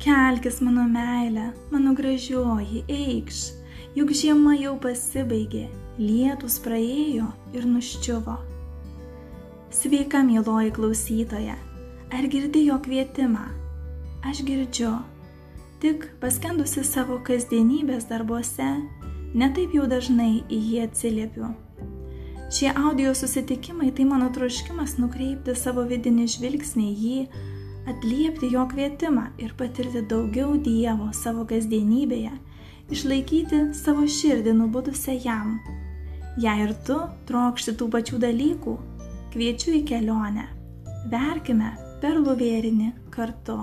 Kelkis mano meilė, mano gražioji, eikš, juk žiema jau pasibaigė, lietus praėjo ir nuščiuvo. Sveika, mėloji klausytoja, ar girdi jo kvietimą? Aš girdžiu, tik paskendusi savo kasdienybės darbuose, netaip jau dažnai į jį atsiliepiu. Šie audio susitikimai tai mano troškimas nukreipti savo vidinį žvilgsnį į jį, atliepti jo kvietimą ir patirti daugiau Dievo savo kasdienybėje, išlaikyti savo širdį nubudusią jam. Jei ir tu trokšti tų pačių dalykų, kviečiu į kelionę. Verkime per luvėrinį kartu.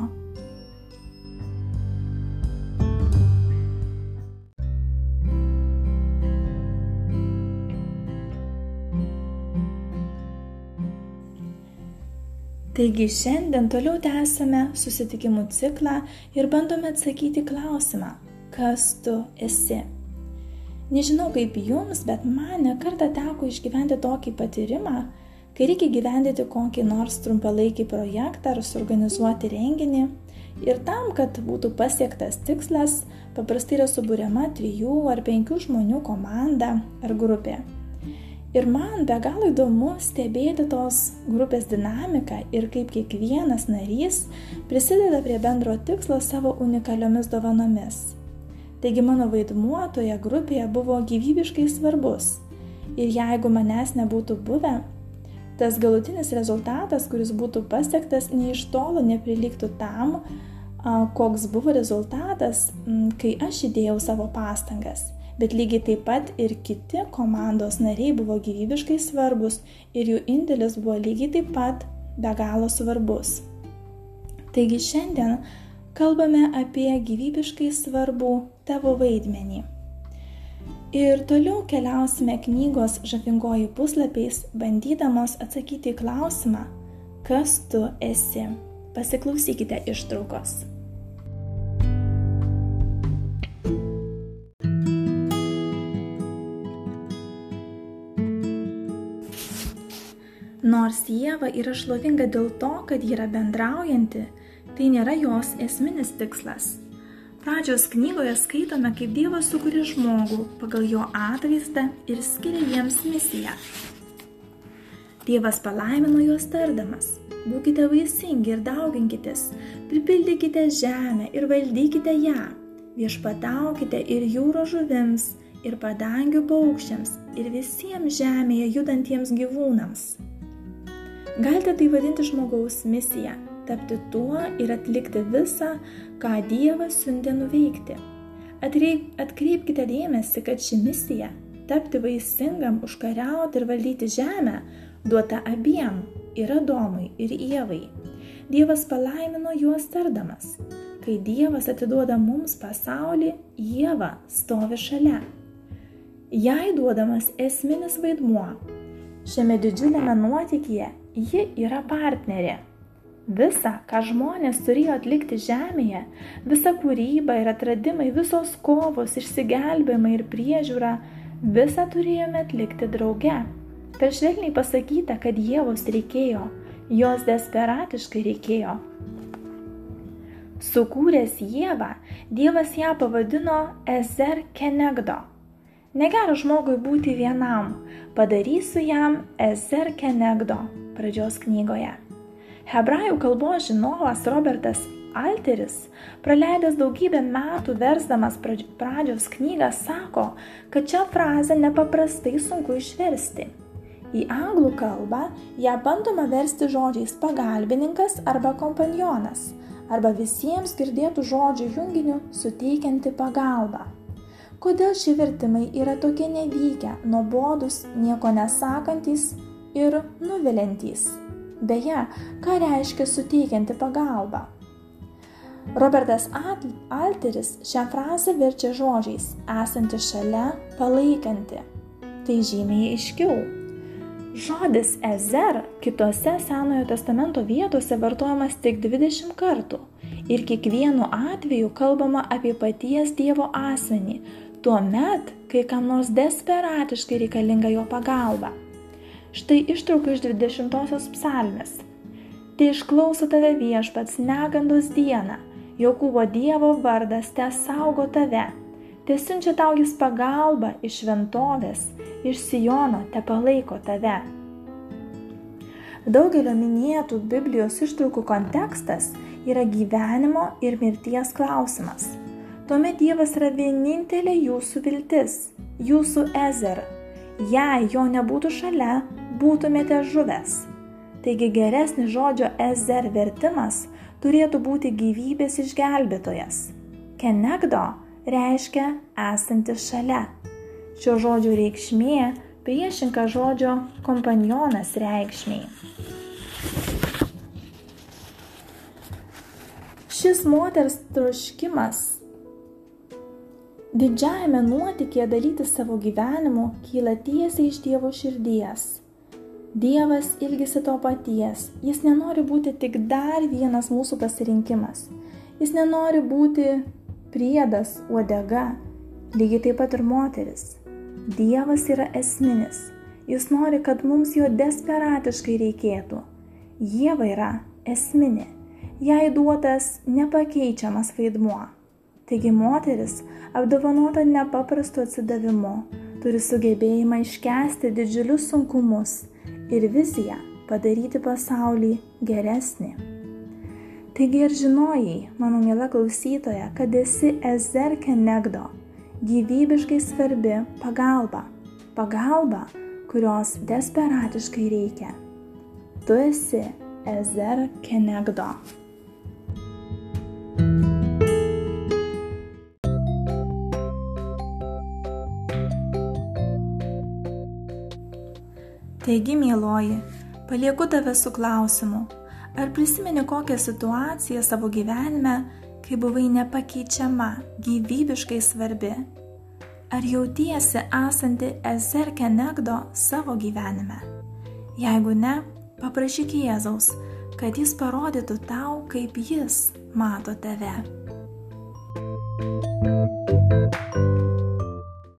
Taigi šiandien toliau tęsame susitikimų ciklą ir bandome atsakyti klausimą, kas tu esi. Nežinau kaip jums, bet man nekartą teko išgyventi tokį patyrimą, kai reikia gyvendyti kokį nors trumpalaikį projektą ar suorganizuoti renginį. Ir tam, kad būtų pasiektas tikslas, paprastai yra subūriama trijų ar penkių žmonių komanda ar grupė. Ir man be galo įdomu stebėti tos grupės dinamiką ir kaip kiekvienas narys prisideda prie bendro tikslo savo unikaliomis dovanomis. Taigi mano vaidmuo toje grupėje buvo gyvybiškai svarbus. Ir jeigu manęs nebūtų buvę, tas galutinis rezultatas, kuris būtų pasiektas, nei iš tolo neprilygtų tam, koks buvo rezultatas, kai aš įdėjau savo pastangas bet lygiai taip pat ir kiti komandos nariai buvo gyvybiškai svarbus ir jų indėlis buvo lygiai taip pat be galo svarbus. Taigi šiandien kalbame apie gyvybiškai svarbų tavo vaidmenį. Ir toliau keliausime knygos žavingoji puslapiais, bandydamos atsakyti į klausimą, kas tu esi. Pasiklausykite ištraukos. Nors Jėva yra šlovinga dėl to, kad ji yra bendraujanti, tai nėra jos esminis tikslas. Pradžios knygoje skaitome, kaip Dievas sukūrė žmogų pagal jo atvaizdą ir skiria jiems misiją. Dievas palaimino juos tardamas. Būkite vaisingi ir dauginkitės, pripildykite žemę ir valdykite ją, viešpataukite ir jūro žuvims, ir padangių paukščiams, ir visiems žemėje judantiems gyvūnams. Galite tai vadinti žmogaus misija - tapti tuo ir atlikti visą, ką Dievas siuntė nuveikti. Atkreipkite dėmesį, kad ši misija - tapti vaisingam, užkariauti ir valdyti žemę - duota abiem - ir Adomui, ir Ievai. Dievas palaimino juos tardamas. Kai Dievas atiduoda mums pasaulį, Jėva stovi šalia. Jai duodamas esminis vaidmuo. Šiame didžiuliame nuotykyje ji yra partnerė. Visa, ką žmonės turėjo atlikti žemėje, visa kūryba ir atradimai, visos kovos, išsigelbėjimai ir priežiūra, visą turėjome atlikti drauge. Per švelniai pasakyta, kad Jėvos reikėjo, jos desperatiškai reikėjo. Sukūręs Jėvą, Dievas ją pavadino Ezer Kenegdo Negera žmogui būti vienam, padarysiu jam Ezer Kenegdo pradžios knygoje. Hebrajų kalbos žinovas Robertas Alteris, praleidęs daugybę metų versdamas pradžios knygą, sako, kad šią frazę nepaprastai sunku išversti. Į anglų kalbą ją bandoma versti žodžiais pagalbininkas arba kompanionas, arba visiems girdėtų žodžių junginiu suteikianti pagalbą. Kodėl šie vertimai yra tokie nevykę, nuobodus, nieko nesakantys ir nuvilintys? Beje, ką reiškia suteikianti pagalba? Robertas Alteris šią frazę verčia žodžiais esanti šalia, palaikanti. Tai žymiai aiškiau. Žodis ezer kitose Senojo testamento vietose vartojamas tik 20 kartų ir kiekvienu atveju kalbama apie paties Dievo asmenį, tuo met, kai kam nors desperatiškai reikalinga jo pagalba. Štai ištraukiu iš 20-osios psalmės. Tai išklauso tave viešpats negandos dieną, Jokūbo Dievo vardas te saugo tave, te siunčia tau jis pagalbą iš šventovės, iš Sijono te palaiko tave. Daugelio minėtų Biblijos ištraukų kontekstas yra gyvenimo ir mirties klausimas. Tuomet Dievas yra vienintelė jūsų viltis, jūsų ezer. Jei jo nebūtų šalia, būtumėte žuvęs. Taigi geresnis žodžio ezer vertimas turėtų būti gyvybės išgelbėtojas. Kenegdo reiškia esantis šalia. Šio žodžio reikšmė priešinka žodžio kompanionas reikšmiai. Šis moters troškimas didžiajame nuotykėje dalyti savo gyvenimu kyla tiesiai iš Dievo širdies Dievas ilgisi to paties. Jis nenori būti tik dar vienas mūsų pasirinkimas. Jis nenori būti priedas, uodega, lygiai taip pat ir moteris. Dievas yra esminis. Jis nori, kad mums jo desperatiškai reikėtų. Jėva yra esminė. Jai duotas nepakeičiamas vaidmuo. Taigi moteris, apdovanota nepaprastu atsidavimu, turi sugebėjimą iškesti didžiulius sunkumus ir viziją padaryti pasaulį geresnį. Taigi ir žinojai, mano mėla klausytoja, kad esi Ezer Kenegdo, gyvybiškai svarbi pagalba, pagalba, kurios desperatiškai reikia. Tu esi Ezer Kenegdo. Taigi, mėloji, palieku tave su klausimu, ar prisimeni kokią situaciją savo gyvenime, kai buvai nepakeičiama, gyvybiškai svarbi? Ar jautiesi esanti ezerke negdo savo gyvenime? Jeigu ne, paprašyk Jėzaus, kad jis parodytų tau, kaip jis mato tave. thank you